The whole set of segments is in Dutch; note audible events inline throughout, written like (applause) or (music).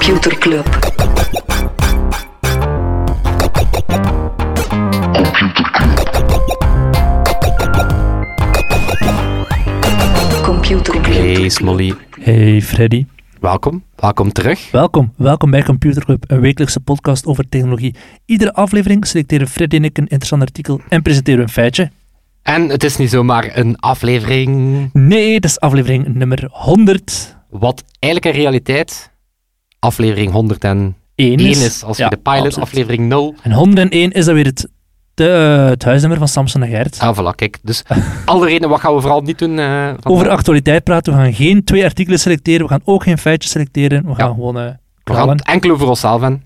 Computer Club. Computer Club. Hey Smolly, Hey Freddy. welkom. Welkom terug. Welkom, welkom bij Computer Club, een wekelijkse podcast over technologie. Iedere aflevering selecteren Freddy en ik een interessant artikel en presenteren we een feitje. En het is niet zomaar een aflevering. Nee, dat is aflevering nummer 101 Wat eigenlijk in realiteit aflevering 101 is. is. Als Ja, je de pilot absoluut. aflevering 0. En 101 is dan weer het, de, het huisnummer van Samson en Gert. Ah, voilà, kijk. Dus (laughs) alle redenen, wat gaan we vooral niet doen? vandaag? Over actualiteit praten, we gaan geen twee artikelen selecteren, we gaan ook geen feitjes selecteren, we gaan Ja. gewoon eh We gaan het enkel over onszelf hebben.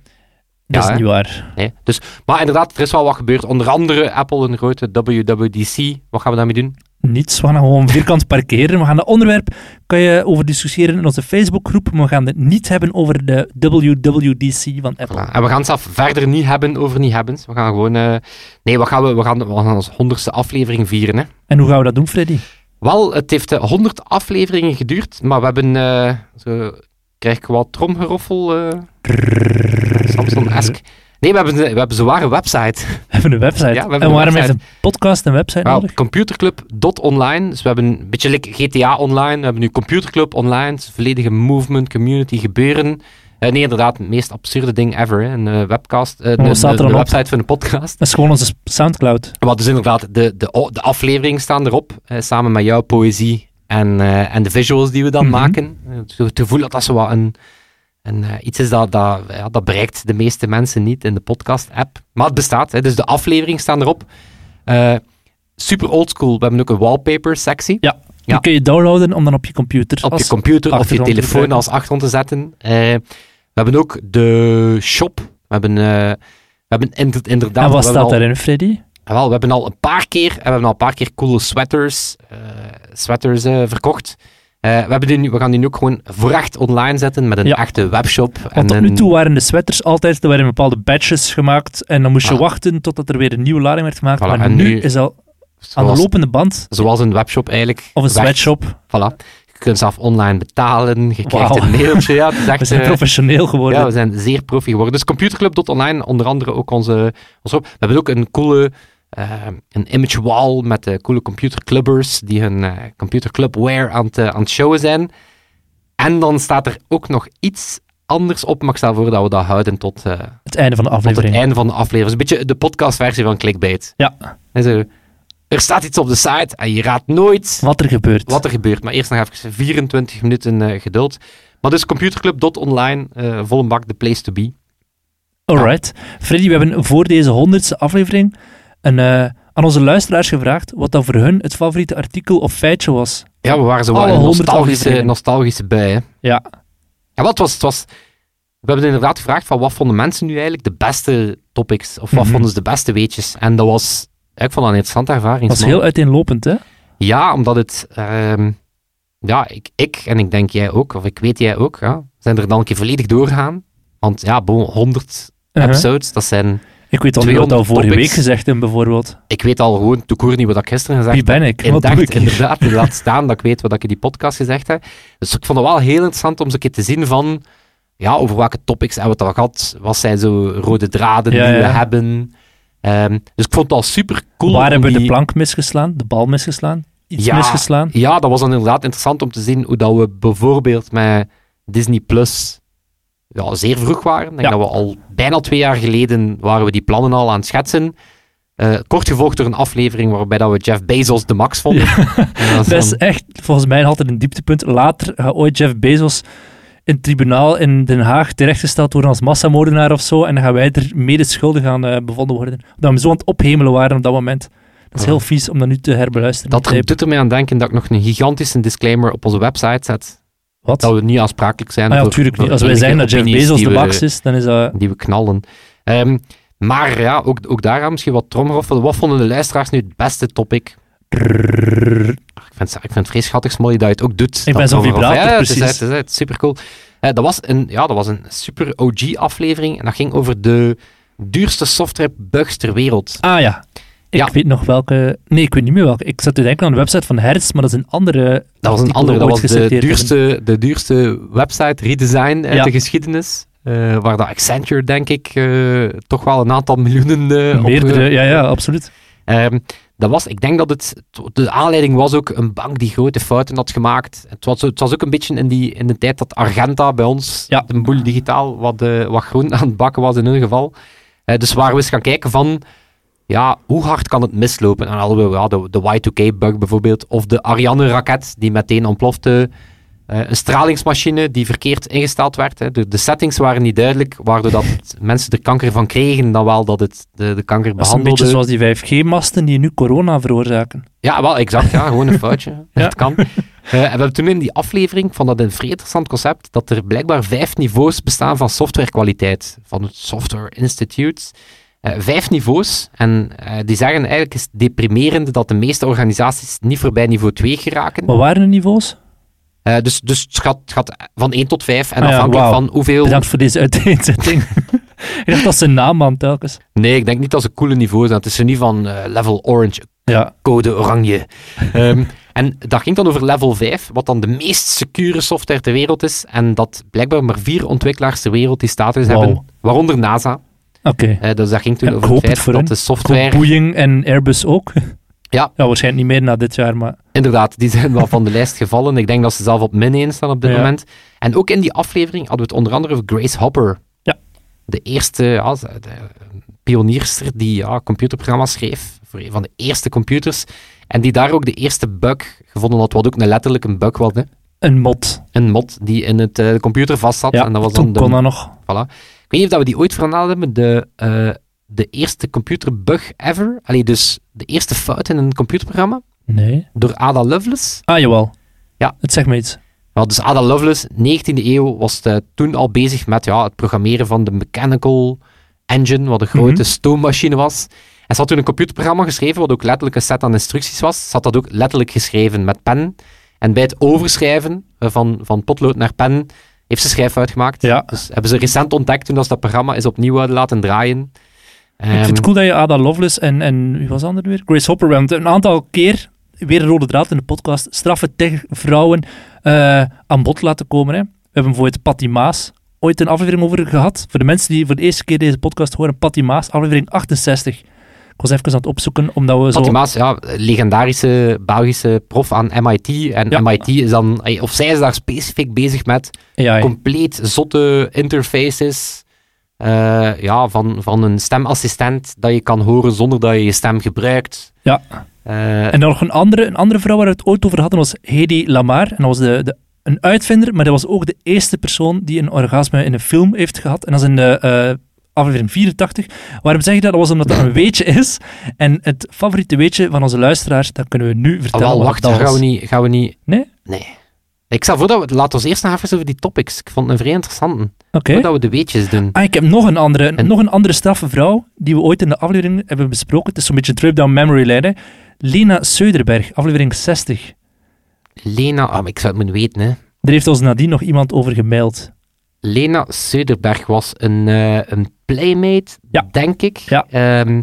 Dat Ja, is niet waar. Nee. Dus, maar inderdaad, er is wel wat gebeurd. Onder andere Apple, een grote WWDC. Wat gaan we daarmee doen? Niets, we gaan gewoon vierkant parkeren. We gaan dat onderwerp, kan je over discussiëren in onze Facebookgroep, maar we gaan het niet hebben over de WWDC van Apple. Voilà. En we gaan het zelf verder niet hebben over niet hebben. We gaan gewoon... eh, nee, wat gaan we, we, gaan, we gaan onze honderdste aflevering vieren, hè. En hoe gaan we dat doen, Freddy? Wel, het heeft eh, 100 afleveringen geduurd, maar we hebben... eh, zo, krijg ik wat tromgeroffel? Samsung-esque. Nee, we hebben, we hebben zowaar een website. We hebben een website. Ja, we hebben en waarom heeft website. een podcast een website Wel, nodig? computerclub.online. Dus we hebben een beetje like GTA online. We hebben nu Computerclub online. Het is een volledige movement, community gebeuren. Eh, nee, inderdaad, het meest absurde ding ever. Hè. Een eh, webcast. wat de, staat er de- website van een podcast. Dat is gewoon onze Soundcloud. Wat dus inderdaad, de, de, de afleveringen staan erop. samen met jouw poëzie en, en de visuals die we dan Mhm. maken. Zo te voelen dat dat zo wat een, een, eh, iets is dat, dat, ja, dat bereikt de meeste mensen niet in de podcast-app. Maar het bestaat, hè, dus de afleveringen staan erop. Eh, super oldschool. We hebben ook een wallpaper-sectie. Ja. Ja. Die kun je downloaden om dan op je computer Op je computer of je telefoon als achtergrond te zetten. Eh, we hebben ook de shop. We hebben, we hebben inder- inderdaad... En wat staat al- daarin, Freddy? Ah, Wel, we hebben al een paar keer, we hebben al een paar keer coole sweaters, sweaters verkocht. Eh, we, hebben die nu, we gaan die nu ook gewoon voor echt online zetten met een Ja. echte webshop. Want tot een- nu toe waren de sweaters altijd, er werden bepaalde badges gemaakt en dan moest je Ah. wachten totdat er weer een nieuwe lading werd gemaakt. Voilà, maar en nu, nu- is al aan de lopende band, zoals een webshop eigenlijk. of een sweatshop. Voilà. Je kunt zelf online betalen, je krijgt een mailtje. Ja, (laughs) echt, We zijn eh, professioneel geworden. Ja, we zijn zeer profi geworden. Dus computerclub.online, onder andere ook onze, onze. We hebben ook een coole een image wall met eh, coole computerclubbers die hun eh computerclubware aan het, eh, aan het showen zijn. En dan staat er ook nog iets anders op, maar ik stel voor dat we dat houden tot, eh, het einde van de tot het aflevering. einde van de aflevering. Een beetje de podcastversie van Clickbait. Ja, zo, er staat iets op de site en je raadt nooit wat er gebeurt. wat er gebeurt. Maar eerst nog even 24 minuten eh, geduld. Maar dus computerclub.online, eh vol een bak de place to be. Alright. Freddy, we hebben voor deze honderdste aflevering een, eh, aan onze luisteraars gevraagd wat dat voor hun het favoriete artikel of feitje was. Ja, we waren zo wel een 100 nostalgische, nostalgische bij. Hè. Ja, Ja, wat was, het was, we hebben inderdaad gevraagd van wat vonden mensen nu eigenlijk de beste topics? Of wat Mhm. vonden ze de beste weetjes? En dat was, ik vond dat een interessante ervaring. dat was heel uiteenlopend, hè? Ja, omdat het, ehm, ja, ik, ik en ik denk jij ook, of ik weet jij ook, ja, zijn er dan een keer volledig doorgaan. Want ja, bon, 100 Uh-huh. episodes, dat zijn, Ik weet al niet wat 200 vorige week gezegd hebben, bijvoorbeeld. ik weet al gewoon, toekoor niet wat ik gisteren gezegd Wie ben ik? Wat dacht, ik inderdaad, laat staan dat ik weet wat ik in die podcast gezegd heb. Dus ik vond het wel heel interessant om eens een keer te zien van, ja, over welke topics hebben we het al gehad, wat zijn zo rode draden Ja, die we ja. hebben. Ehm, dus ik vond het al super cool. Waar hebben we de plank misgeslaan? De bal misgeslaan? Iets Ja. misgeslaan? Ja, dat was dan inderdaad interessant om te zien hoe dat we bijvoorbeeld met Disney Plus ja, zeer vroeg waren. Ik denk Ja. dat we al bijna twee jaar geleden waren we die plannen al aan het schetsen. Eh, kort gevolgd door een aflevering waarbij dat we Jeff Bezos de max vonden. (laughs) En dat is Dat is dan- echt volgens mij altijd een dieptepunt. Later gaat ooit Jeff Bezos in het tribunaal in Den Haag terechtgesteld worden als massamoordenaar of zo. En dan gaan wij er mede schuldig aan eh, bevonden worden. Omdat we zo aan het ophemelen waren op dat moment. Dat is heel vies om dat nu te herbeluisteren. Dat doet er mij aan denken dat ik nog een gigantische disclaimer op onze website zet. Wat? Dat we niet aansprakelijk zijn Ah ja, voor, natuurlijk niet. Als wij zeggen dat Jeff Bezos de max is, dan is dat... Die we knallen. Ehm, maar ja, ook, ook daaraan misschien wat tromgeroffel. Wat vonden de luisteraars nu het beste topic? Ik vind, het- ik vind het vrees schattig, Smolly, dat je het ook doet. Ik ben zo'n vibrator, Ja, het is, precies. het is, het is super cool. dat, was een, ja, dat was een super OG-aflevering en dat ging over de duurste software bugs ter wereld. Ah ja. Ik Ja. weet nog welke... Nee, ik weet niet meer welke. Ik zat te denken aan de website van Hertz, maar dat is een andere... Dat was een andere, dat was de duurste, de duurste website redesign uit Ja. de geschiedenis. eh, waar dat Accenture, denk ik, eh, toch wel een aantal miljoenen op, Meerdere, ja, ja, absoluut. Ehm, dat was, ik denk dat het, de aanleiding was ook een bank die grote fouten had gemaakt. Het was, het was ook een beetje in, die, in de tijd dat Argenta bij ons, Ja. een boel digitaal, wat, wat groen aan het bakken was in hun geval. Dus waar we eens gaan kijken van, ja, hoe hard kan het mislopen? En dan hadden we ja, de, de Y2K-bug bijvoorbeeld, of de Ariane-raket die meteen ontplofte. Eh, een stralingsmachine die verkeerd ingesteld werd. Hè. De, de settings waren niet duidelijk, waardoor dat (laughs) mensen er kanker van kregen, dan wel dat het de, de kanker Dat is een behandelde. beetje zoals die 5G-masten die nu corona veroorzaken. Ja, wel, exact. Ja, gewoon een (laughs) foutje. Ja. Dat kan. Eh, en we hebben toen in die aflevering, vond dat een vrij interessant concept, dat er blijkbaar vijf niveaus bestaan van softwarekwaliteit. Van het Software Institute. Eh, vijf niveaus. En eh, die zeggen eigenlijk is deprimerend dat de meeste organisaties niet voorbij niveau 2 geraken. Wat waren de niveaus? Eh, dus, dus het gaat, gaat van 1 tot 5. En Ah ja, afhankelijk van hoeveel... Bedankt voor deze uiteenzetting. (laughs) ik dacht dat ze een naam aan telkens. Nee, ik denk niet dat ze coole niveaus zijn. Het is er niet van level orange, Ja, code oranje. Ehm, (laughs) en dat ging dan over level 5, wat dan de meest secure software ter wereld is. En dat blijkbaar maar vier ontwikkelaars ter wereld die status hebben, waaronder NASA. Oké. Eh, dus dat ging toen Ja, over het feit dat hen. de software... Boeing en Airbus ook. (laughs) Ja. ja, waarschijnlijk niet meer na dit jaar, maar... Inderdaad, die zijn wel van de (laughs) lijst gevallen. Ik denk dat ze zelf op min 1 staan op dit Ja. moment. En ook in die aflevering hadden we het onder andere over Grace Hopper. Ja. De eerste ja, de pionierster die ja, computerprogramma's schreef. Voor een van de eerste computers. En die daar ook de eerste bug gevonden had, wat ook een letterlijk een bug was. Hè. Een mod. Een mod die in het eh, de computer vast zat. Ja, en dat was toen dan de, kon dat nog. Voilà. Ik weet niet of dat we die ooit verhaald hebben. De, eh, de eerste computerbug ever. Allee, dus de eerste fout in een computerprogramma. Nee. Door Ada Lovelace. Ah, jawel. Ja. Het zegt me iets. Dus Ada Lovelace, 19e eeuw, was toen al bezig met ja, het programmeren van de mechanical engine, wat een grote Mhm. stoommachine was. En ze had toen een computerprogramma geschreven, wat ook letterlijk een set aan instructies was. Ze had dat ook letterlijk geschreven met pen. En bij het overschrijven eh, van, van potlood naar pen, heeft ze schrijffout gemaakt. Ja. Dus hebben ze recent ontdekt toen dat dat programma is opnieuw hadden laten draaien. ik vind Ehm, het cool dat je Ada Lovelace en, en wie was de andere weer? Grace Hopper. Het een aantal keer, weer een rode draad in de podcast, straffe tech-vrouwen eh, aan bod laten komen. Hè. We hebben bijvoorbeeld Patty Maas ooit een aflevering over gehad. Voor de mensen die voor de eerste keer deze podcast horen, Patty Maas, aflevering 68. Ik was even aan het opzoeken, omdat we zo... Patty Maas, ja, legendarische Belgische prof aan MIT. En Ja. MIT is dan, of zij is daar specifiek bezig met compleet zotte interfaces. eh, ja, van, van een stemassistent dat je kan horen zonder dat je je stem gebruikt. Ja. Eh, En dan nog een andere, een andere vrouw waar we het ooit over hadden, was Hedy Lamar. En dat was de, de, een uitvinder, maar dat was ook de eerste persoon die een orgasme in een film heeft gehad. En dat is in de eh, aflevering 84. Waarom zeg je dat? Dat was omdat dat een weetje is. En het favoriete weetje van onze luisteraars, dat kunnen we nu ah, vertellen. wel, wat wacht, dat gaan we niet... Gaan we niet Nee? Nee. Ik stel voor dat we... Laten we eerst nog even over die topics. Ik vond het een vrij interessante. Oké. Voordat we de weetjes doen. Ah, ik heb nog een andere, En- nog een andere straffe vrouw die we ooit in de aflevering hebben besproken. Het is zo'n beetje een trip down memory lane. Lena Söderberg, aflevering 60. Lena... Ah, maar ik zou het moeten weten, hè. Daar heeft ons nadien nog iemand over gemaild. Lena Söderberg was een, eh, een playmate, Ja. denk ik. Ja. Ehm,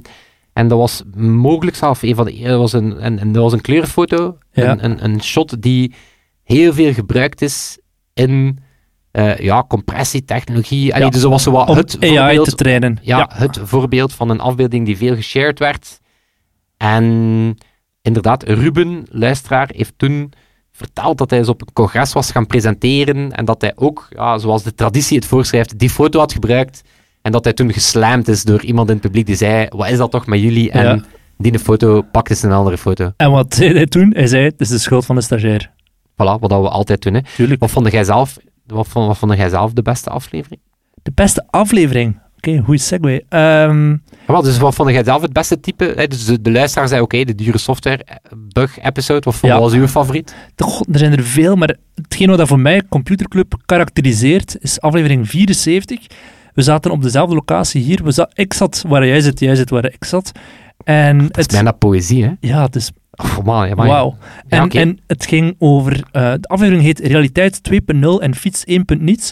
en dat was mogelijk zelf een van de... Dat was een, een- dat was een kleurfoto. Ja. Een, een, een shot die heel veel gebruikt is in eh, ja, compressietechnologie. Allee. Dus dat was zo wat Om het AI voorbeeld, te trainen. ja, het voorbeeld van een afbeelding die veel geshared werd. En inderdaad, Ruben, luisteraar, heeft toen verteld dat hij eens op een congres was gaan presenteren en dat hij ook, ja, zoals de traditie het voorschrijft, die foto had gebruikt en dat hij toen geslamd is door iemand in het publiek die zei, wat is dat toch met jullie? En Ja. die foto pakte ze een andere foto. En wat zei hij toen? Hij zei, het is de schuld van de stagiair. Voilà, wat we altijd doen. Hè. Tuurlijk. Wat vond jij zelf, wat vond, wat vond jij zelf de beste aflevering? De beste aflevering. Oké, goede segue. Ehm, Ja, wel, dus wat vond jij zelf het beste type? Hè? Dus de, de luisteraar zei, oké, de dure software bug episode, wat vond, Ja. was uw favoriet? god, er zijn er veel, maar hetgeen wat dat voor mij Computerclub karakteriseert, is aflevering 74. We zaten op dezelfde locatie hier. We ik zat waar jij zit, jij zit waar ik zat. En Het is het, bijna poëzie, hè? ja, het is Oh, man, ja, wauw. Ja, En, en het ging over... eh, de aflevering heet Realiteit 2.0 en Fiets 1.niets.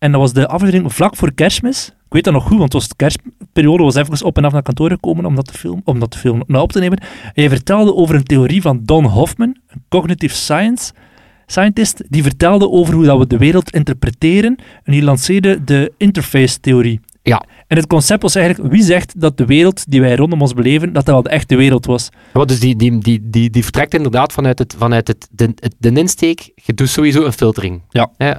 En dat was de aflevering vlak voor kerstmis. Ik weet dat nog goed, want het was de kerstperiode. was even op en af naar kantoor gekomen om dat te filmen, om dat te filmen, nou op te nemen. En hij vertelde over een theorie van Don Hoffman, een cognitive science scientist, die vertelde over hoe dat we de wereld interpreteren. En die lanceerde de interface-theorie. Ja. En het concept was eigenlijk, wie zegt dat de wereld die wij rondom ons beleven, dat dat wel de echte wereld was? Wat dus die, die, die, die, die vertrekt inderdaad vanuit, het, vanuit het, de, de insteek. Je doet sowieso een filtering. Ja. Hè,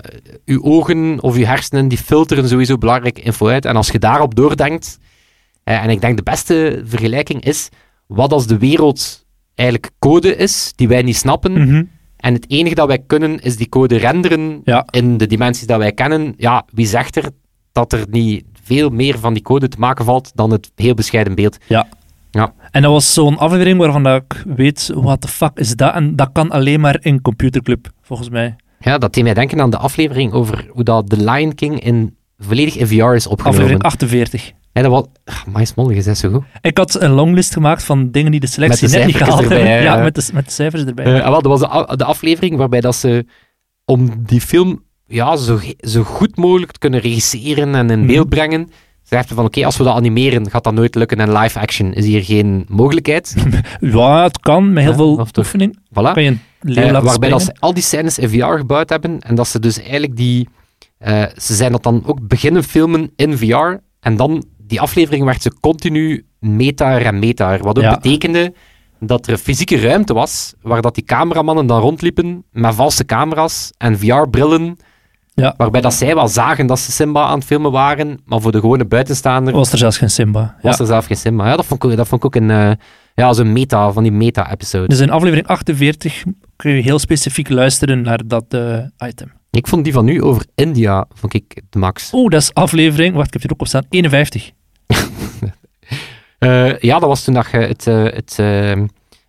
uw ogen of uw hersenen die filteren sowieso belangrijke info uit. En als je daarop doordenkt, en ik denk de beste vergelijking is, wat als de wereld eigenlijk code is die wij niet snappen. Mhm. En het enige dat wij kunnen is die code renderen Ja. in de dimensies dat wij kennen. Ja, wie zegt er dat er niet veel meer van die code te maken valt dan het heel bescheiden beeld? Ja. Ja. En dat was zo'n aflevering waarvan ik weet, what the fuck is dat? En dat kan alleen maar in Computerclub, volgens mij. Ja, dat deed mij denken aan de aflevering over hoe dat The Lion King in, volledig in VR is opgenomen. Aflevering 48. Ja, dat was... Maar Mollig is zo goed. Ik had een longlist gemaakt van dingen die de selectie de net niet gehaald erbij, hebben. Ja, ja. met de, met de cijfers erbij. Eh, wel, dat was de, de aflevering waarbij dat ze, om die film ja, zo, zo goed mogelijk te kunnen regisseren en in Mhm. beeld brengen, zeiden van oké, als we dat animeren, gaat dat nooit lukken en live action is hier geen mogelijkheid. (laughs) ja, het kan, met heel Ja, veel oefening. Voilà. Kan je Eh, waarbij dat ze al die scènes in VR gebouwd hebben en dat ze dus eigenlijk die... eh, ze zijn dat dan ook beginnen filmen in VR en dan die aflevering werd ze continu meta en meta. Wat ook Ja. betekende dat er een fysieke ruimte was waar dat die cameramannen dan rondliepen met valse camera's en VR-brillen. Ja. Waarbij dat zij wel zagen dat ze Simba aan het filmen waren, maar voor de gewone buitenstaander Was er zelfs geen Simba. was Ja. er zelf geen Simba. Ja, dat vond ik, dat vond ik ook een, eh, ja, zo'n meta, van die meta-episode. Dus in aflevering 48 kun je heel specifiek luisteren naar dat eh, item. Ik vond die van nu over India, vond ik de max. Oh, dat is aflevering, wacht, ik heb hier ook op staan, 51. (laughs) Eh, ja, dat was toen dat je het, het,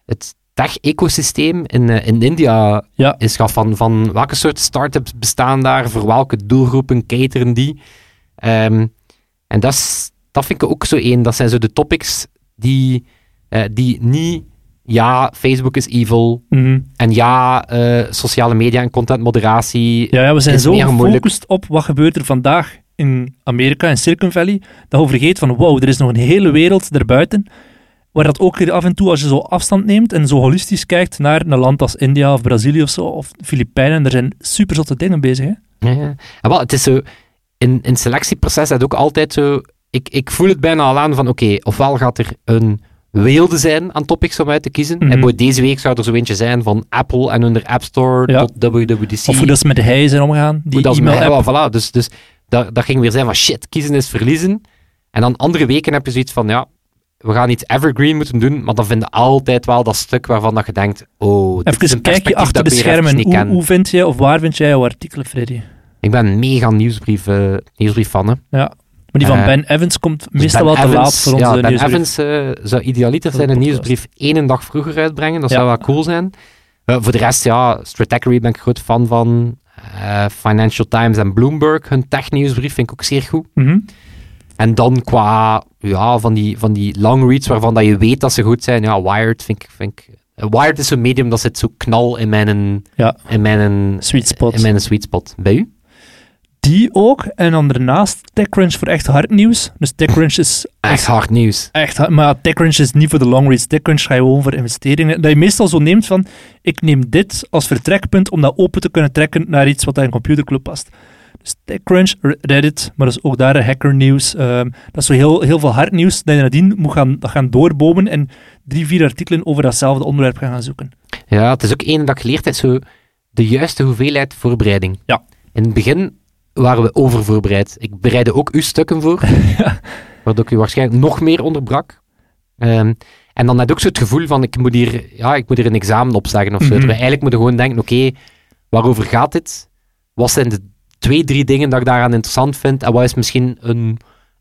het tech-ecosysteem in, eh, in India Ja. is gaf van, van welke soort start-ups bestaan daar, voor welke doelgroepen cateren die. Ehm, en dat, is, dat vind ik ook zo één. Dat zijn zo de topics die, eh, die niet, ja, Facebook is evil, Mhm. en ja, eh, sociale media en contentmoderatie. Ja, ja, we zijn zo gefocust op wat gebeurt er vandaag in Amerika, in Silicon Valley, dat je vergeet van wow, er is nog een hele wereld daarbuiten, waar dat ook weer af en toe, als je zo afstand neemt en zo holistisch kijkt naar een land als India of Brazilië of zo, of Filipijnen, er zijn super zotte dingen bezig. Hè? Ja, ja. En wel, het is zo, in, in het selectieproces is het ook altijd zo, ik, ik voel het bijna al aan van, oké, ofwel gaat er een weelde zijn aan topics om uit te kiezen. Mhm. En bij deze week zou er zo eentje zijn van Apple en hun App Store Ja. tot WWDC. Of hoe dat ze met de hij zijn omgaan, die Hoe dat ze e-mail-app. met- ja, voilà. Dus, dus dat, dat ging weer zijn van, shit, kiezen is verliezen. En dan andere weken heb je zoiets van, ja, we gaan iets evergreen moeten doen, maar dan vinden altijd wel dat stuk waarvan dat je denkt, oh, dit is Even een een kijkje perspectief achter de schermen. niet Hoe, hoe vind je, of waar vind jij jouw artikelen, Freddy? Ik ben een mega nieuwsbrief, eh, nieuwsbrief fan, hè. Ja. Maar die van Eh, Ben Evans komt Dus meestal Ben wel te laat voor onze ja, Ben nieuwsbrief. Evans eh, zou idealiter zijn een nieuwsbrief één dag vroeger uitbrengen. Dat Ja. zou wel cool zijn. Voor de rest, ja, Stratechery ben ik groot fan van. Financial Times en Bloomberg, hun tech-nieuwsbrief vind ik ook zeer goed. Mhm. En dan qua, ja, van die, van die long reads waarvan dat je weet dat ze goed zijn. Ja, Wired vind ik... Vind ik eh, Wired is zo'n medium dat zit zo knal in mijn, Ja. in mijn, Sweet spot. in mijn sweet spot. Bij u? Die ook. En dan daarnaast TechCrunch voor echt hard nieuws. Dus TechCrunch is (laughs) Echt hard nieuws. echt. Maar TechCrunch is niet voor de long reads. TechCrunch ga je gewoon voor investeringen. Dat je meestal zo neemt van, ik neem dit als vertrekpunt om dat open te kunnen trekken naar iets wat in een computerclub past. TechCrunch, Re- Reddit, maar dat is ook daar een hacker nieuws. Ehm, dat is zo heel, heel veel hard nieuws dat je nadien moet gaan, dat gaan doorbomen en drie, vier artikelen over datzelfde onderwerp gaan, gaan zoeken. Ja, het is ook één dat ik geleerd heb, zo de juiste hoeveelheid voorbereiding. Ja. In het begin waren we overvoorbereid. Ik bereidde ook uw stukken voor, (laughs) waardoor ik u waarschijnlijk nog meer onderbrak. Ehm, en dan had ik ook zo het gevoel van, ik moet hier, ja, ik moet hier een examen opzeggen of zo. Mhm. Terwijl eigenlijk moeten gewoon denken, oké, waarover gaat dit? Wat zijn de twee, drie dingen dat ik daaraan interessant vind? En wat is misschien een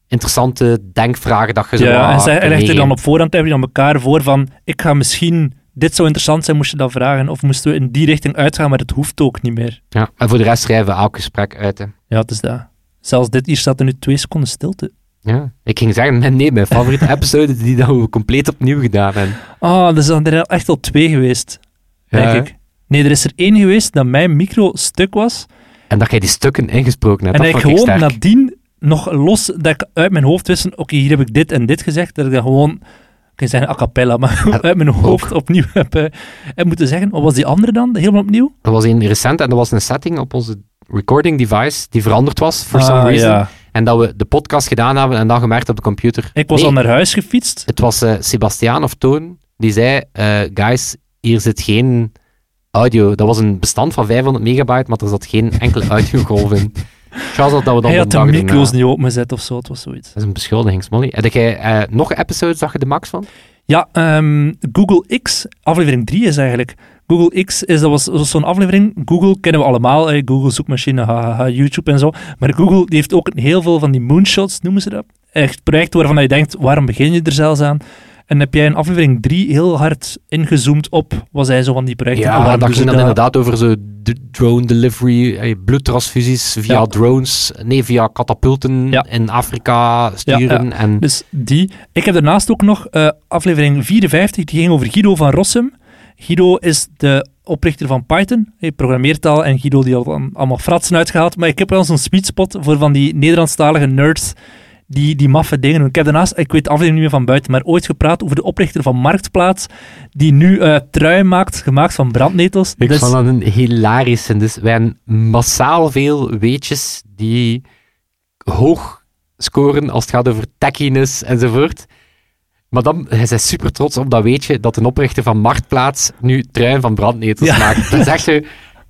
interessante denkvraag dat je zo Ja, en zij legt er dan op voorhand heb je dan elkaar voor van, ik ga misschien, dit zou interessant zijn, moest je dat vragen. Of moesten we in die richting uitgaan, maar het hoeft ook niet meer. Ja, en voor de rest schrijven we elk gesprek uit. Hè. Ja, het is dat. Zelfs dit hier staat er nu twee seconden stilte. Ja, ik ging zeggen, nee, mijn favoriete (laughs) episode die dat we compleet opnieuw gedaan hebben. Ah, er zijn er echt al twee geweest, denk Ja. ik. Nee, er is er één geweest dat mijn micro stuk was. En dat jij die stukken ingesproken hebt. En dat dat ik gewoon nadien nog los, dat ik uit mijn hoofd wist, oké, hier heb ik dit en dit gezegd, dat ik dat gewoon, ik zeggen a cappella, maar (laughs) uit mijn hoofd opnieuw heb, eh, heb moeten zeggen. Wat was die andere dan, helemaal opnieuw? Dat was een recent en dat was een setting op onze recording device die veranderd was, for some Ah, reason. ja. En dat we de podcast gedaan hebben en dan gemerkt op de computer. Ik was Nee, al naar huis gefietst. Het was eh Sebastiaan of Toon die zei: eh, Guys, hier zit geen audio. Dat was een bestand van 500 megabyte, maar er zat geen enkele audiogolf in. Chance dat we dan Hij had de micro's niet opengezet of zo, het was zoiets. Dat is een beschuldiging, Smolly. Heb jij eh, nog episodes dat je de max van? Ja, ehm, Google X, aflevering 3 is eigenlijk. Google X is, dat was, zo'n aflevering. Google kennen we allemaal, Google zoekmachine, hahaha, YouTube en zo. Maar Google die heeft ook heel veel van die moonshots, noemen ze dat. Echt projecten waarvan je denkt, waarom begin je er zelfs aan? En heb jij in aflevering 3 heel hard ingezoomd op, was hij zo van die projecten? en Ja, dat ging dan inderdaad over zo drone delivery, eh, bloedtransfusies via Ja. drones, nee, via katapulten Ja. in Afrika sturen. En Dus die. Ik heb daarnaast ook nog eh, aflevering 54, die ging over Guido van Rossum. Guido is de oprichter van Python, programmeertaal, en Guido die had allemaal fratsen uitgehaald. Maar ik heb wel zo'n sweet spot voor van die Nederlandstalige nerds die, die maffe dingen doen. Ik heb daarnaast, ik weet de aflevering niet meer van buiten, maar ooit gepraat over de oprichter van Marktplaats, die nu eh trui maakt, gemaakt van brandnetels. Ik Dus- vond dat een hilarische. Dus wij hebben massaal veel weetjes die hoog scoren als het gaat over techiness enzovoort. Maar dan, hij is super trots op dat weetje dat een oprichter van Marktplaats nu truien van brandnetels Ja. maakt. Dat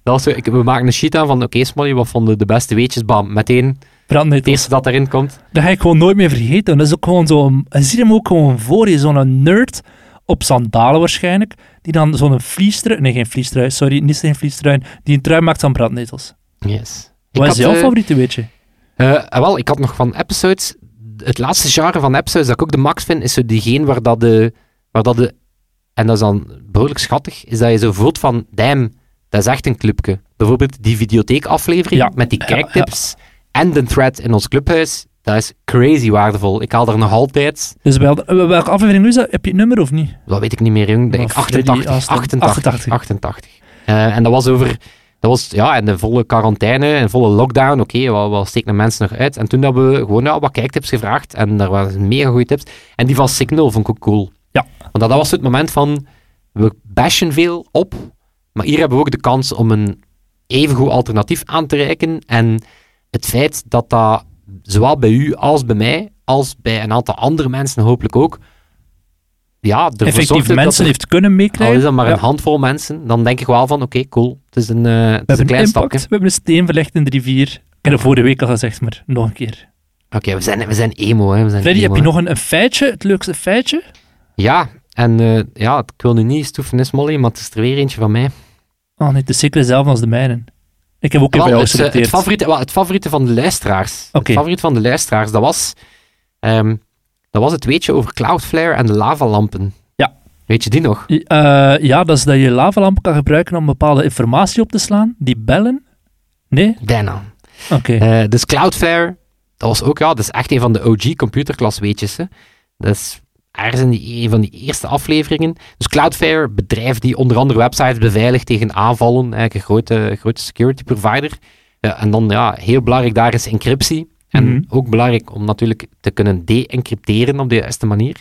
was (laughs) zo, ik, we maken een sheet aan van, oké Smolly, wat vonden de beste weetjes? Bam, meteen het brandnetels. eerste dat erin komt. Dat ga ik gewoon nooit meer vergeten. Dat is ook gewoon zo. Je ziet hem ook gewoon voor je, zo'n nerd op sandalen waarschijnlijk, die dan zo'n vliestrui, nee geen vliestrui, sorry, niet zijn vliestrui, die een trui maakt van brandnetels. Yes. Wat Ik is jouw eh, favoriete weetje? Eh, ah, wel, ik had nog van episodes. Het laatste genre van episodes dat ik ook de max vind, is zo diegene waar dat de. Waar dat de en dat is dan behoorlijk schattig, is dat je zo voelt van, damn, dat is echt een clubje. Bijvoorbeeld die videotheekaflevering Ja. met die Ja, kijktips en de thread in ons clubhuis, dat is crazy waardevol. Ik haal er nog altijd, Dus wel, eh, welke aflevering nu is dat? Heb je het nummer of niet? dat weet ik niet meer, jong. Ik, Maar 88, Freddy Aston- 88, 88. 88. Eh, en dat was over, dat was ja, in de volle quarantaine, in volle lockdown. Oké, wat, wat steken de mensen nog uit? En toen hebben we gewoon ja, wat kijktips gevraagd en daar waren mega goede tips. En die van Signal vond ik ook cool. Ja. Want dat was het moment van, we bashen veel op, maar hier hebben we ook de kans om een evengoed alternatief aan te reiken. En het feit dat dat zowel bij u als bij mij, als bij een aantal andere mensen hopelijk ook, ja, Effectief mensen er- heeft kunnen al meekrijgen. is dat maar Ja. een handvol mensen, dan denk ik wel van, oké, cool. Het is een, eh, het We is een klein stapje. we hebben een steen verlegd in de rivier. Ik heb het vorige week al gezegd, maar nog een keer. Oké, we, zijn, we zijn emo, hè. We zijn Freddy, emo, heb je hè. nog een, een feitje, het leukste feitje? Ja, en eh, ja, ik wil nu niet stoeven, is Molly, maar het is er weer eentje van mij. Oh nee, is zeker hetzelfde als de mijne. Ik heb ook even Wel, het, eh, het, favoriete, wel, het favoriete van de luisteraars. Oké. Het favoriete van de luisteraars, dat was, ehm, dat was het weetje over Cloudflare en de lavalampen. Ja. Weet je die nog? Eh, ja, dat is dat je lavalampen kan gebruiken om bepaalde informatie op te slaan. Die bellen? Nee? Bijna. Oké. Eh, dus Cloudflare, dat was ook, ja, dat is echt een van de OG computerklas weetjes. Hè. Dat is ergens in die, een van die eerste afleveringen. Dus Cloudflare, bedrijf die onder andere websites beveiligt tegen aanvallen, eigenlijk een grote, grote security provider. En dan, ja, heel belangrijk daar is encryptie. En Mhm. ook belangrijk om natuurlijk te kunnen de-encrypteren op de juiste manier.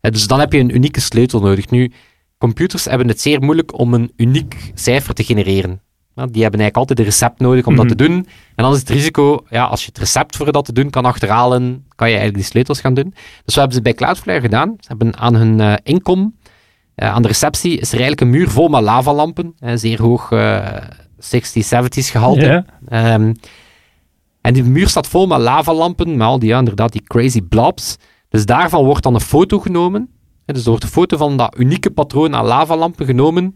Dus dan heb je een unieke sleutel nodig. Nu, computers hebben het zeer moeilijk om een uniek cijfer te genereren. Die hebben eigenlijk altijd een recept nodig om Mhm. dat te doen. En dan is het risico, ja, als je het recept voor dat te doen kan achterhalen, kan je eigenlijk die sleutels gaan doen. Dus wat hebben ze bij Cloudflare gedaan? Ze hebben aan hun eh, inkom, eh, aan de receptie, is er eigenlijk een muur vol met lavalampen. eh, zeer hoog eh 60s, 70s gehalte. Ehm, en die muur staat vol met lavalampen, met al die, ja, inderdaad, die crazy blobs. Dus daarvan wordt dan een foto genomen. Dus er wordt een foto van dat unieke patroon aan lavalampen genomen.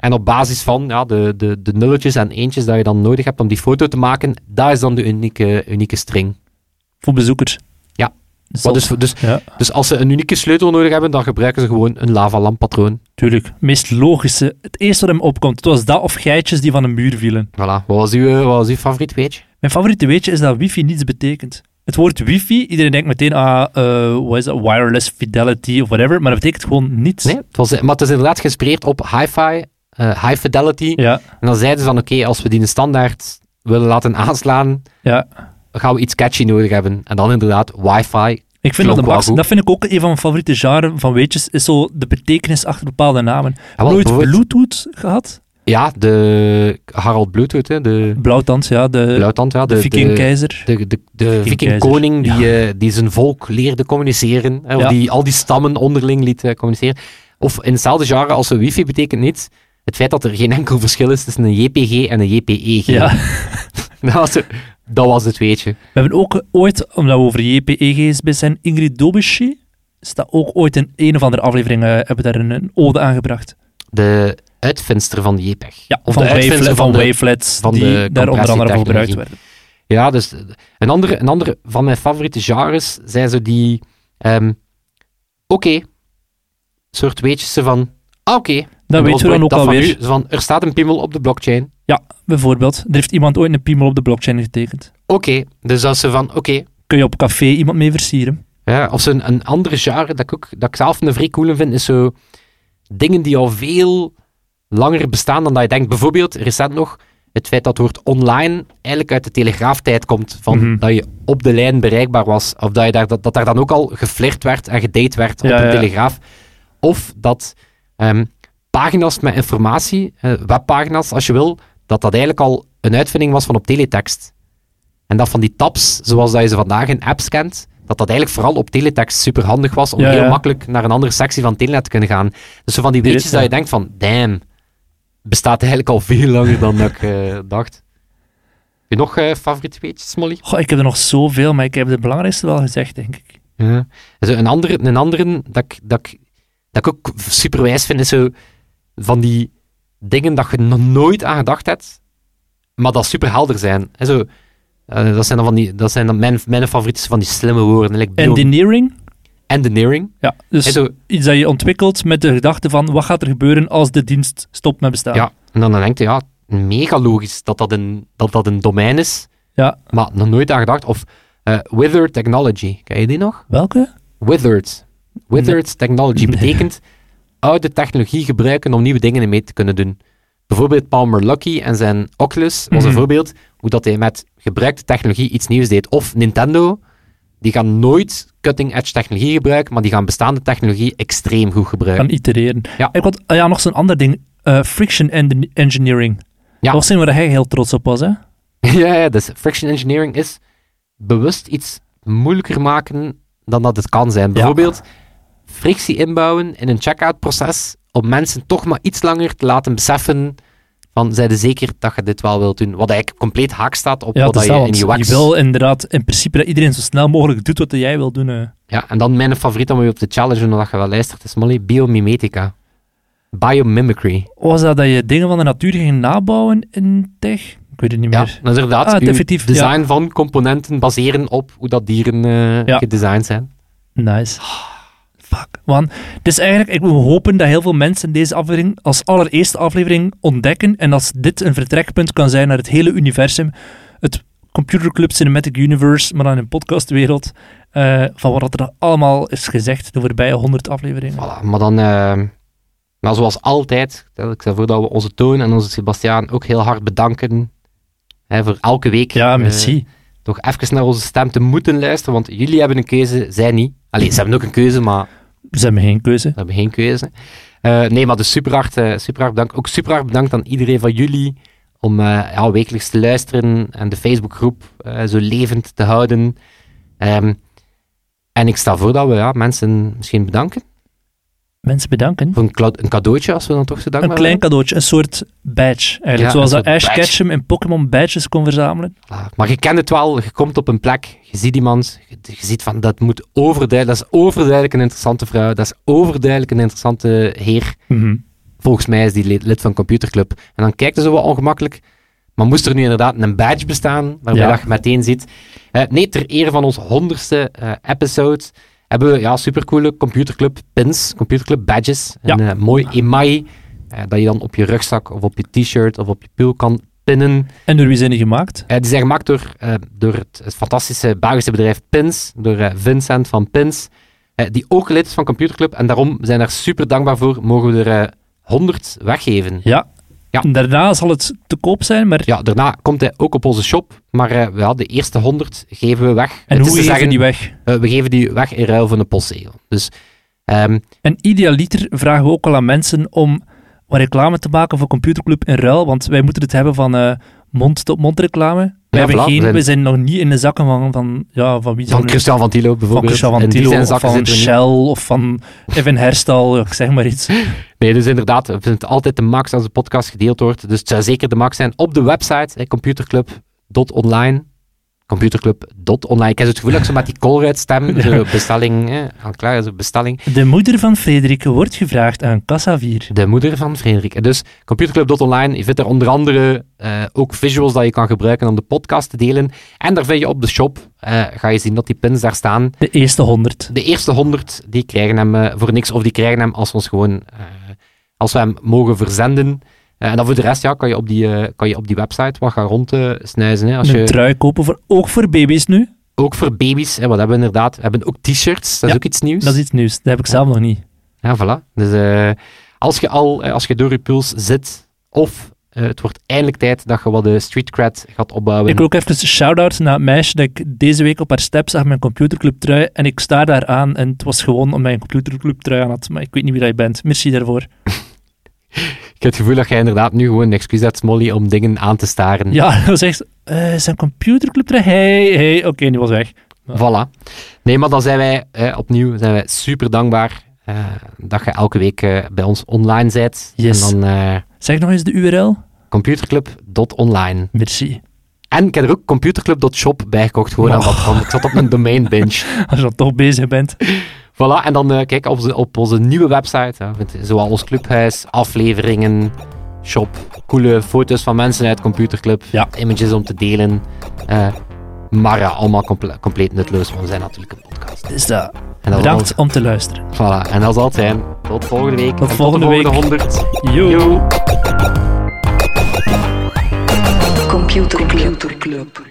En op basis van ja, de, de, de nulletjes en eentjes dat je dan nodig hebt om die foto te maken, dat is dan de unieke, unieke string. Voor bezoekers. Ja. Dus, Wat dus, dus, ja, dus als ze een unieke sleutel nodig hebben, dan gebruiken ze gewoon een lavalamppatroon. tuurlijk. Het meest logische. Het eerste wat hem opkomt. Het was dat of geitjes die van een muur vielen. Voilà. Wat was uw, wat was uw favoriet weetje? Mijn favoriete weetje is dat wifi niets betekent. Het woord wifi, iedereen denkt meteen aan, eh wat is dat, wireless fidelity of whatever, maar dat betekent gewoon niets. Nee, het was, maar het is inderdaad geïnspireerd op hi-fi, eh, high fidelity. Ja, En dan zeiden ze van, oké, als we die standaard willen laten aanslaan, Ja. gaan we iets catchy nodig hebben. En dan inderdaad wifi. Ik vind dat, wel goed. dat vind ik ook een van mijn favoriete genres van weetjes, is zo de betekenis achter bepaalde namen. Heb je wel, nooit Bluetooth gehad? Ja, de Harald Bluetooth, hè, de Blauwtand, ja, de, Blauwtand, ja, de, de, viking-keizer. de, de, de, viking-koning die, eh, die zijn volk leerde communiceren. Hè, Ja. die al die stammen onderling liet eh, communiceren. Of in hetzelfde genre als een wifi betekent niet het feit dat er geen enkel verschil is tussen een JPG en een JPEG. Ja. (laughs) dat, was, het- dat was het weetje. We hebben ook ooit, omdat we over JPEG's bij zijn, Ingrid Dobici, is dat ook ooit in een of andere aflevering, eh, hebben daar een, een ode aangebracht. De uitvinster van de JPEG. Ja, Of van, de uitvinster wavele- van van de- wavelets, van die de daar onder andere voor gebruikt werden. Ja, dus een andere, een andere van mijn favoriete genres zijn zo die... ehm, oké. soort weetjes van... Ah, oké. Dat weten was we dan ook van alweer. van, er staat een piemel op de blockchain. Ja, bijvoorbeeld. Er heeft iemand ooit een piemel op de blockchain getekend. Oké. Dus dat ze van... Oké. Kun je op café iemand mee versieren? Ja, of een andere genre dat ik, ook, dat ik zelf een vrij cool vind, is zo dingen die al veel langer bestaan dan dat je denkt. Bijvoorbeeld, recent nog, het feit dat het woord online eigenlijk uit de telegraaftijd komt. Van Mhm. dat je op de lijn bereikbaar was. Of dat, je daar, dat, dat daar dan ook al geflirt werd en gedate werd op ja. telegraaf. Of dat ehm, pagina's met informatie, webpagina's als je wil, dat dat eigenlijk al een uitvinding was van op teletext. En dat van die tabs, zoals dat je ze vandaag in apps kent, dat dat eigenlijk vooral op teletext super handig was om Ja, heel ja. makkelijk naar een andere sectie van Telenet te kunnen gaan. Dus zo van die weetjes ja. dat je denkt van, damn, bestaat eigenlijk al veel langer dan ik eh, dacht. Heb je nog eh, favoriete weetjes, Molly? Goh, ik heb er nog zoveel, maar ik heb de belangrijkste wel gezegd, denk ik. Ja. Zo een andere, een andere dat, ik, dat, ik, dat ik ook super wijs vind, is zo van die dingen dat je nog nooit aan gedacht hebt, maar dat super helder zijn. En zo, eh, dat zijn dan, van die, dat zijn dan mijn, mijn favorieten van die slimme woorden. Like Engineering, engineering. ja, dus zo, iets dat je ontwikkelt met de gedachte van wat gaat er gebeuren als de dienst stopt met bestaan. ja, en dan, denk je, ja, mega logisch dat dat een, dat dat een domein is, Ja. maar nog nooit aan gedacht. Of eh Withered Technology, ken je die nog? Welke? Withered. Withered technology betekent (laughs) oude technologie gebruiken om nieuwe dingen mee te kunnen doen. Bijvoorbeeld Palmer Luckey en zijn Oculus was een Mhm. voorbeeld hoe dat hij met gebruikte technologie iets nieuws deed. Of Nintendo, die gaan nooit cutting-edge technologie gebruiken, maar die gaan bestaande technologie extreem goed gebruiken. Gaan itereren. Ja. Ik had ah ja, nog zo'n ander ding. Eh, friction en- engineering. Ja. Dat was een waar hij heel trots op was, hè? (laughs) ja, ja, dus friction engineering is bewust iets moeilijker maken dan dat het kan zijn. Bijvoorbeeld frictie inbouwen in een checkout proces om mensen toch maar iets langer te laten beseffen van, zijde zeker dat je dit wel wilt doen. Wat eigenlijk compleet haak staat op Ja, wat dat is je in want UX... je wil inderdaad in principe dat iedereen zo snel mogelijk doet wat jij wil doen. Ja, en dan mijn favoriet om je op te challengen, omdat je wel luistert, is Molly, biomimetica. Biomimicry. Was dat dat je dingen van de natuur ging nabouwen in tech? Ik weet het niet Ja, meer. dat is inderdaad Ah, definitief, design van componenten baseren op hoe dat dieren Ja. gedesigned zijn. Nice. Fuck. Het is eigenlijk, ik wil hopen dat heel veel mensen deze aflevering als allereerste aflevering ontdekken en als dit een vertrekpunt kan zijn naar het hele universum, het Computerclub Cinematic Universe, maar dan in een podcastwereld, eh, van wat er allemaal is gezegd de voorbije 100 afleveringen. Voilà, maar dan, eh, maar zoals altijd, ik stel voor dat we onze Toon en onze Sebastiaan ook heel hard bedanken hè, voor elke week Ja, eh, merci. toch even naar onze stem te moeten luisteren, want jullie hebben een keuze, zij niet. Allee, ze hebben ook een keuze, maar Ze hebben geen keuze. we hebben geen keuze. Eh, nee, maar dus super hard, eh, super hard bedankt. Ook super hard bedankt aan iedereen van jullie om eh, ja, wekelijks te luisteren en de Facebookgroep eh, zo levend te houden. Ehm, en ik stel voor dat we ja, mensen misschien bedanken Mensen bedanken. een, een cadeautje, als we dan toch zo Een dankbaar klein zijn. cadeautje, een soort badge eigenlijk. Ja, Zoals een dat Ash badge. Ketchum in Pokémon badges kon verzamelen. Ah, Maar je kent het wel, je komt op een plek, je ziet iemand, je, je ziet van dat moet overduidelijk, dat is overduidelijk een interessante vrouw, dat is overduidelijk een interessante heer. Mhm. Volgens mij is die lid, van Computerclub. En dan kijkt ze zo wat ongemakkelijk. Maar moest er nu inderdaad een badge bestaan, waarbij Ja. dat je meteen ziet. Eh, nee, ter ere van ons honderdste eh, episode hebben we ja, supercoole Computerclub pins, Computerclub badges. Ja. Een eh, mooi email eh, dat je dan op je rugzak of op je t-shirt of op je pul kan pinnen. En door wie zijn die gemaakt? Eh, die zijn gemaakt door, door het, fantastische Belgische bedrijf Pins, door Vincent van Pins, die ook lid is van Computerclub. En daarom zijn we daar super dankbaar voor. Mogen we er eh 100 weggeven. Ja, Ja. Daarna zal het te koop zijn, maar Ja, daarna komt hij ook op onze shop, maar ja, de eerste 100 geven we weg. en Het hoe geven zeggen, die weg? eh, we geven die weg in ruil voor een postzegel. Dus ehm, En idealiter vragen we ook al aan mensen om wat reclame te maken voor Computerclub in ruil, want wij moeten het hebben van eh, mond-tot-mond reclame. We, Ja, hebben voilà, geen, we zijn- we zijn nog niet in de zakken van, van, ja, van wie van? Christian van Tilo van bijvoorbeeld. Christian van In die Tilo, zijn of zakken van. Shell, of van Evan Herstal, ik zeg maar iets. Nee, dus inderdaad, we vinden het altijd de max als de podcast gedeeld wordt. Dus het zou zeker de max zijn op de website, computerclub.online. Computerclub.online. Ik heb het gevoel dat zo met die Colruyt stem, (laughs) zo bestelling, hè, aan klaar, zo bestelling. De moeder van Frederik wordt gevraagd aan Kassa 4. De moeder van Frederik. Dus computerclub.online, je vindt er onder andere eh, ook visuals dat je kan gebruiken om de podcast te delen. En daar vind je op de shop, eh, ga je zien dat die pins daar staan. De eerste 100. De eerste 100, die krijgen hem eh, voor niks, of die krijgen hem als we ons gewoon, als we hem mogen verzenden. Eh, en dan voor de rest, ja, kan je op die, eh, kan je op die website wat gaan rondsnuizen. hè. Als Een je, trui kopen, voor, ook voor baby's nu. ook voor baby's, hè, wat hebben we inderdaad? We hebben ook t-shirts, dat is ook iets nieuws. Dat is iets nieuws. Dat heb ik zelf nog niet. Ja, voilà. Dus eh, als je al, als je door je puls zit, of het wordt eindelijk tijd dat je wat de street cred gaat opbouwen. Ik wil ook even een shout-out naar het meisje dat ik deze week op haar step zag mijn computerclub trui. En ik sta daar aan en het was gewoon omdat mijn computerclub trui aan had. Maar ik weet niet wie dat je bent. Merci daarvoor. (laughs) Ik heb het gevoel dat jij inderdaad nu gewoon een excuus hebt, Molly, om dingen aan te staren. Ja, (laughs) dat was echt... eh zijn computerclub? Hey, hey. Oké, die was weg. Voilà. Nee, maar dan zijn wij eh, opnieuw zijn wij super dankbaar eh, dat je elke week eh, bij ons online bent. Yes. En dan Zeg nog eens de URL. computerclub.online. Merci. En ik heb er ook computerclub.shop bijgekocht, gewoon aan Oh. dat kant. Ik zat op een domain binge. Als je dan toch bezig bent. Voilà, en dan eh, kijk op, onze- op onze nieuwe website. Hè, zowel ons clubhuis, afleveringen, shop, coole foto's van mensen uit Computerclub, Ja. images om te delen. eh, maar ja, allemaal comple- compleet nutteloos, want we zijn natuurlijk een podcast. Dus dat. En dat Bedankt om te luisteren. Voilà, en dat zal het zijn. Tot volgende week. Tot en volgende tot de week. volgende 100. Yo. Yo. Computer Club.